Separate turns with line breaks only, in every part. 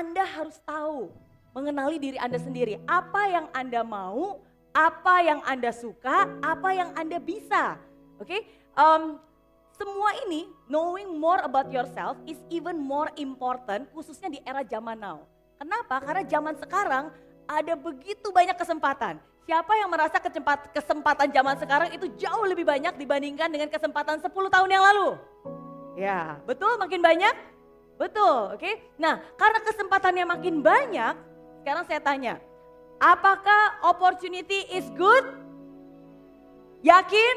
Anda harus tahu, mengenali diri Anda sendiri. Apa yang Anda mau, apa yang Anda suka, apa yang Anda bisa. Oke, okay? um, semua ini, knowing more about yourself is even more important, khususnya di era zaman now. Kenapa? Karena zaman sekarang ada begitu banyak kesempatan. Siapa yang merasa kesempatan zaman sekarang itu jauh lebih banyak dibandingkan dengan kesempatan 10 tahun yang lalu? Ya, betul makin banyak? Betul, oke. Okay? Nah, karena kesempatannya makin banyak, sekarang saya tanya, apakah opportunity is good? Yakin?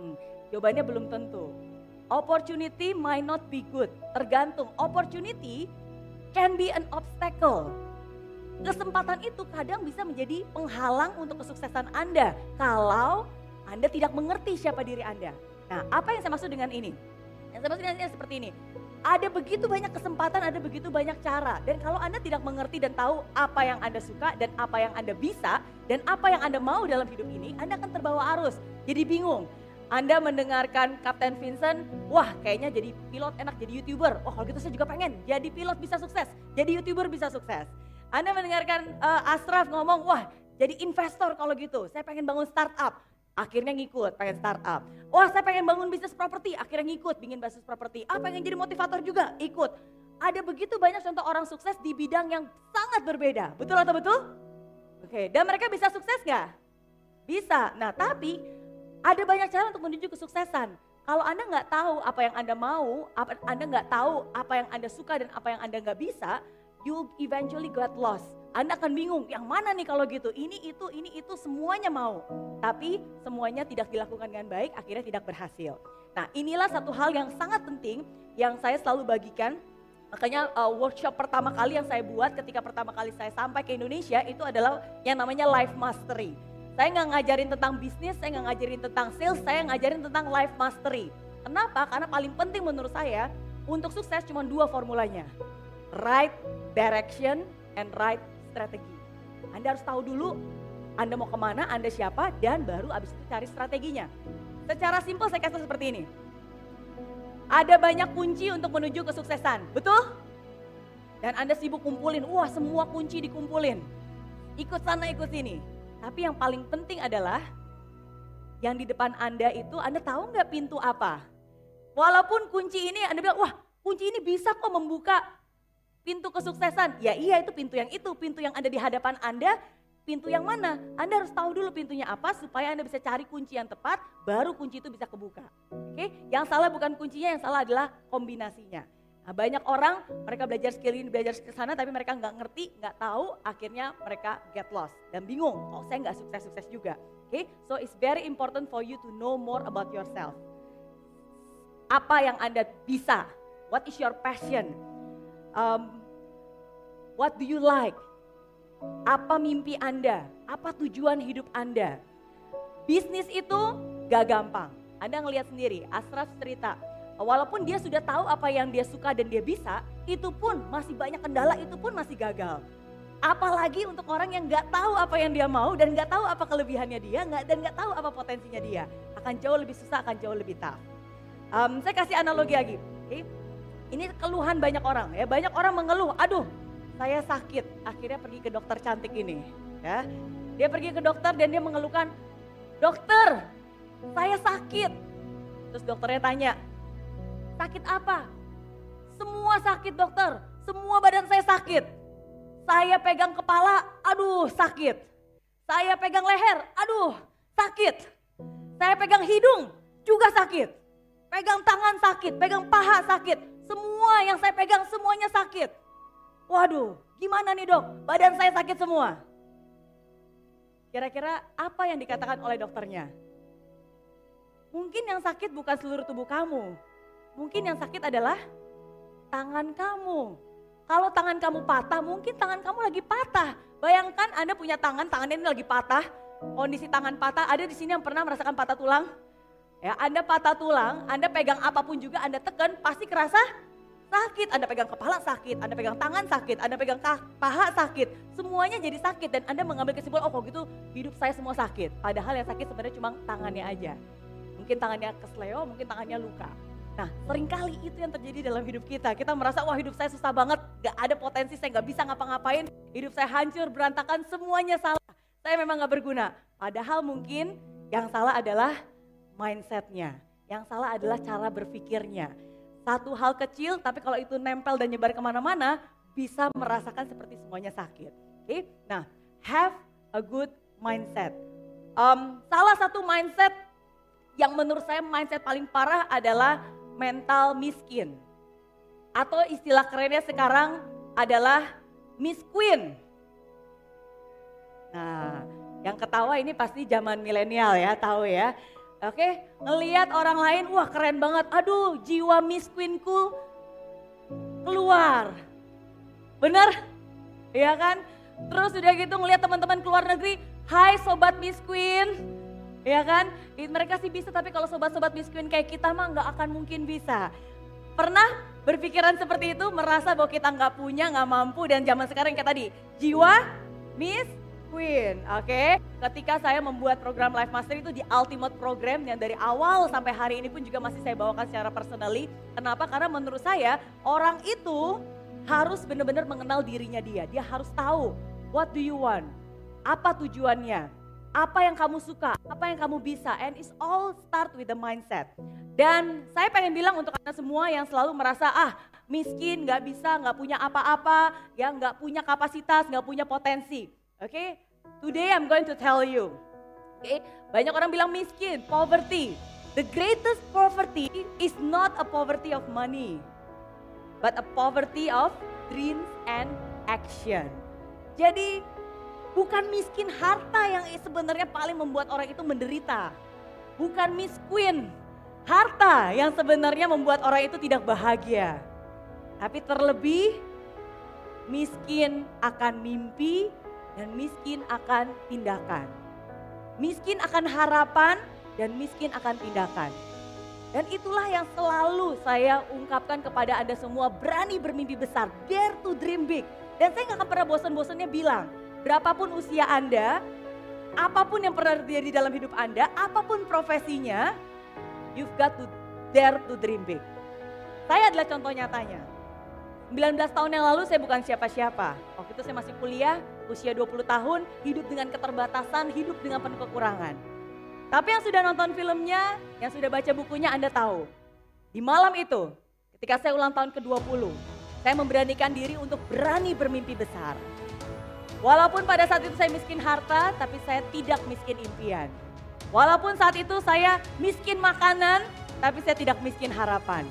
Hmm, jawabannya belum tentu. Opportunity might not be good, tergantung. Opportunity can be an obstacle kesempatan itu kadang bisa menjadi penghalang untuk kesuksesan Anda kalau Anda tidak mengerti siapa diri Anda. Nah, apa yang saya maksud dengan ini? Yang saya maksud dengan ini seperti ini. Ada begitu banyak kesempatan, ada begitu banyak cara. Dan kalau Anda tidak mengerti dan tahu apa yang Anda suka dan apa yang Anda bisa dan apa yang Anda mau dalam hidup ini, Anda akan terbawa arus. Jadi bingung. Anda mendengarkan Kapten Vincent, wah kayaknya jadi pilot enak jadi YouTuber. Wah kalau gitu saya juga pengen jadi pilot bisa sukses, jadi YouTuber bisa sukses. Anda mendengarkan uh, Ashraf ngomong, wah jadi investor kalau gitu, saya pengen bangun startup. Akhirnya ngikut, pengen startup. Wah saya pengen bangun bisnis properti, akhirnya ngikut, bikin bisnis properti. Ah pengen jadi motivator juga, ikut. Ada begitu banyak contoh orang sukses di bidang yang sangat berbeda. Betul atau betul? Oke, dan mereka bisa sukses nggak? Bisa. Nah tapi ada banyak cara untuk menuju kesuksesan. Kalau Anda nggak tahu apa yang Anda mau, Anda nggak tahu apa yang Anda suka dan apa yang Anda nggak bisa, you eventually got lost. Anda akan bingung, yang mana nih kalau gitu? Ini itu, ini itu semuanya mau. Tapi semuanya tidak dilakukan dengan baik, akhirnya tidak berhasil. Nah inilah satu hal yang sangat penting yang saya selalu bagikan. Makanya uh, workshop pertama kali yang saya buat ketika pertama kali saya sampai ke Indonesia itu adalah yang namanya life mastery. Saya nggak ngajarin tentang bisnis, saya nggak ngajarin tentang sales, saya ngajarin tentang life mastery. Kenapa? Karena paling penting menurut saya untuk sukses cuma dua formulanya. Right direction and right strategy. Anda harus tahu dulu Anda mau ke mana, Anda siapa, dan baru abis itu cari strateginya. Secara simpel saya kasih seperti ini. Ada banyak kunci untuk menuju kesuksesan, betul? Dan Anda sibuk kumpulin, wah semua kunci dikumpulin. Ikut sana, ikut sini. Tapi yang paling penting adalah yang di depan Anda itu Anda tahu nggak pintu apa? Walaupun kunci ini Anda bilang, wah kunci ini bisa kok membuka Pintu kesuksesan, ya iya itu pintu yang itu, pintu yang ada di hadapan Anda, pintu yang mana? Anda harus tahu dulu pintunya apa supaya Anda bisa cari kunci yang tepat, baru kunci itu bisa kebuka. Oke, yang salah bukan kuncinya, yang salah adalah kombinasinya. Nah, banyak orang mereka belajar skill ini, belajar ke sana, tapi mereka nggak ngerti, nggak tahu, akhirnya mereka get lost dan bingung. Oh, saya nggak sukses-sukses juga. Oke, so it's very important for you to know more about yourself. Apa yang Anda bisa? What is your passion? Um, What do you like? Apa mimpi Anda? Apa tujuan hidup Anda? Bisnis itu gak gampang. Anda ngelihat sendiri, Asraf cerita, walaupun dia sudah tahu apa yang dia suka dan dia bisa, itu pun masih banyak kendala, itu pun masih gagal. Apalagi untuk orang yang gak tahu apa yang dia mau dan gak tahu apa kelebihannya dia dan gak tahu apa potensinya dia. Akan jauh lebih susah, akan jauh lebih tough. Um, saya kasih analogi lagi. Okay? Ini keluhan banyak orang ya. Banyak orang mengeluh, aduh saya sakit, akhirnya pergi ke dokter cantik ini. Ya, dia pergi ke dokter dan dia mengeluhkan, dokter, saya sakit. Terus dokternya tanya, sakit apa? Semua sakit dokter, semua badan saya sakit. Saya pegang kepala, aduh sakit. Saya pegang leher, aduh sakit. Saya pegang hidung, juga sakit. Pegang tangan sakit, pegang paha sakit. Semua yang saya pegang semuanya sakit. Waduh, gimana nih dok? Badan saya sakit semua. Kira-kira apa yang dikatakan oleh dokternya? Mungkin yang sakit bukan seluruh tubuh kamu. Mungkin yang sakit adalah tangan kamu. Kalau tangan kamu patah, mungkin tangan kamu lagi patah. Bayangkan Anda punya tangan, tangannya ini lagi patah. Kondisi tangan patah, ada di sini yang pernah merasakan patah tulang? Ya, Anda patah tulang, Anda pegang apa pun juga Anda tekan, pasti kerasa sakit, Anda pegang kepala sakit, Anda pegang tangan sakit, Anda pegang paha sakit, semuanya jadi sakit dan Anda mengambil kesimpulan, oh kok gitu hidup saya semua sakit. Padahal yang sakit sebenarnya cuma tangannya aja. Mungkin tangannya kesleo, mungkin tangannya luka. Nah, sering kali itu yang terjadi dalam hidup kita. Kita merasa, wah hidup saya susah banget, gak ada potensi, saya gak bisa ngapa-ngapain, hidup saya hancur, berantakan, semuanya salah. Saya memang gak berguna. Padahal mungkin yang salah adalah mindsetnya. Yang salah adalah cara berpikirnya. Satu hal kecil, tapi kalau itu nempel dan nyebar ke mana-mana, bisa merasakan seperti semuanya sakit. Oke, nah have a good mindset. Um, salah satu mindset yang menurut saya mindset paling parah adalah mental miskin. Atau istilah kerennya sekarang adalah Miss Queen. Nah, yang ketawa ini pasti zaman milenial ya, tahu ya. Oke, ngelihat orang lain, wah keren banget. Aduh, jiwa Miss Queenku keluar. Bener? Iya kan? Terus udah gitu ngelihat teman-teman keluar negeri, hai sobat Miss Queen, ya kan? Mereka sih bisa tapi kalau sobat-sobat miskin kayak kita mah nggak akan mungkin bisa. Pernah berpikiran seperti itu, merasa bahwa kita nggak punya, nggak mampu dan zaman sekarang kayak tadi, jiwa Miss Queen, oke? Okay? Ketika saya membuat program Life Master itu di Ultimate Program yang dari awal sampai hari ini pun juga masih saya bawakan secara personally. Kenapa? Karena menurut saya orang itu harus benar-benar mengenal dirinya dia. Dia harus tahu what do you want, apa tujuannya, apa yang kamu suka, apa yang kamu bisa, and it's all start with the mindset. Dan saya pengen bilang untuk anda semua yang selalu merasa ah miskin, nggak bisa, nggak punya apa-apa, ya nggak punya kapasitas, nggak punya potensi. Okay? today I'm going to tell you. Okay? banyak orang bilang miskin, poverty. The greatest poverty is not a poverty of money, but a poverty of dreams and action. Jadi Bukan miskin harta yang sebenarnya paling membuat orang itu menderita. Bukan miskin harta yang sebenarnya membuat orang itu tidak bahagia. Tapi terlebih miskin akan mimpi dan miskin akan tindakan. Miskin akan harapan dan miskin akan tindakan. Dan itulah yang selalu saya ungkapkan kepada Anda semua, berani bermimpi besar, dare to dream big. Dan saya gak akan pernah bosan-bosannya bilang, berapapun usia Anda, apa pun yang pernah terjadi dalam hidup Anda, apa pun profesinya, you've got to dare to dream big. Saya adalah contoh nyatanya. 19 tahun yang lalu saya bukan siapa-siapa. Waktu itu saya masih kuliah, usia 20 tahun, hidup dengan keterbatasan, hidup dengan penuh kekurangan. Tapi yang sudah nonton filmnya, yang sudah baca bukunya Anda tahu. Di malam itu, ketika saya ulang tahun ke-20, saya memberanikan diri untuk berani bermimpi besar. Walaupun pada saat itu saya miskin harta, tapi saya tidak miskin impian. Walaupun saat itu saya miskin makanan, tapi saya tidak miskin harapan.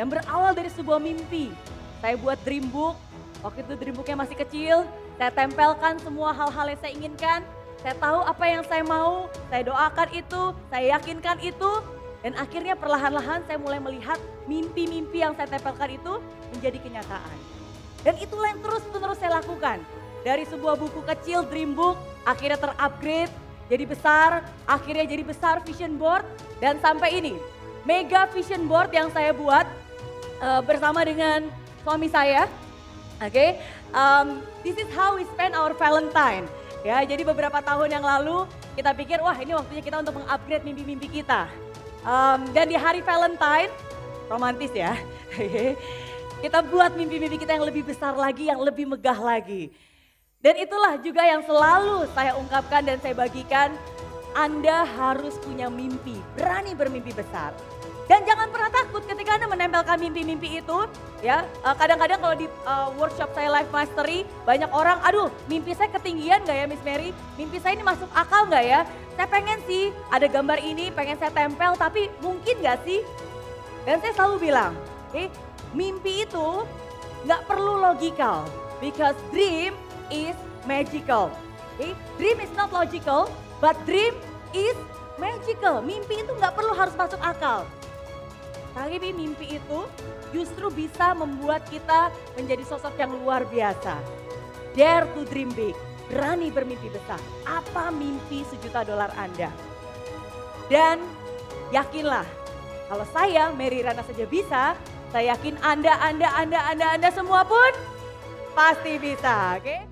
Dan berawal dari sebuah mimpi, saya buat dream book. Waktu itu dream booknya masih kecil, saya tempelkan semua hal-hal yang saya inginkan. Saya tahu apa yang saya mau, saya doakan itu, saya yakinkan itu. Dan akhirnya perlahan-lahan saya mulai melihat mimpi-mimpi yang saya tempelkan itu menjadi kenyataan. Dan itulah yang terus-menerus saya lakukan dari sebuah buku kecil dream book akhirnya terupgrade jadi besar, akhirnya jadi besar vision board dan sampai ini mega vision board yang saya buat uh, bersama dengan suami saya. Oke, okay? Um, this is how we spend our Valentine. Ya, jadi beberapa tahun yang lalu kita pikir wah ini waktunya kita untuk mengupgrade mimpi-mimpi kita. Um, dan di hari Valentine, romantis ya. kita buat mimpi-mimpi kita yang lebih besar lagi, yang lebih megah lagi. Dan itulah juga yang selalu saya ungkapkan dan saya bagikan. Anda harus punya mimpi, berani bermimpi besar. Dan jangan pernah takut ketika Anda menempelkan mimpi-mimpi itu, ya. Eh, kadang-kadang kalau di uh, workshop saya Life Mastery, banyak orang, aduh mimpi saya ketinggian gak ya Miss Mary? Mimpi saya ini masuk akal gak ya? Saya pengen sih ada gambar ini, pengen saya tempel, tapi mungkin gak sih? Dan saya selalu bilang, okay, mimpi itu gak perlu logikal. Because dream is magical. Okay? Dream is not logical, but dream is magical. Mimpi itu nggak perlu harus masuk akal. Tapi mimpi itu justru bisa membuat kita menjadi sosok yang luar biasa. Dare to dream big, berani bermimpi besar. Apa mimpi sejuta dolar Anda? Dan yakinlah, kalau saya Mary Rana saja bisa, saya yakin Anda, Anda, Anda, Anda, Anda semua pun pasti bisa. Oke? Okay?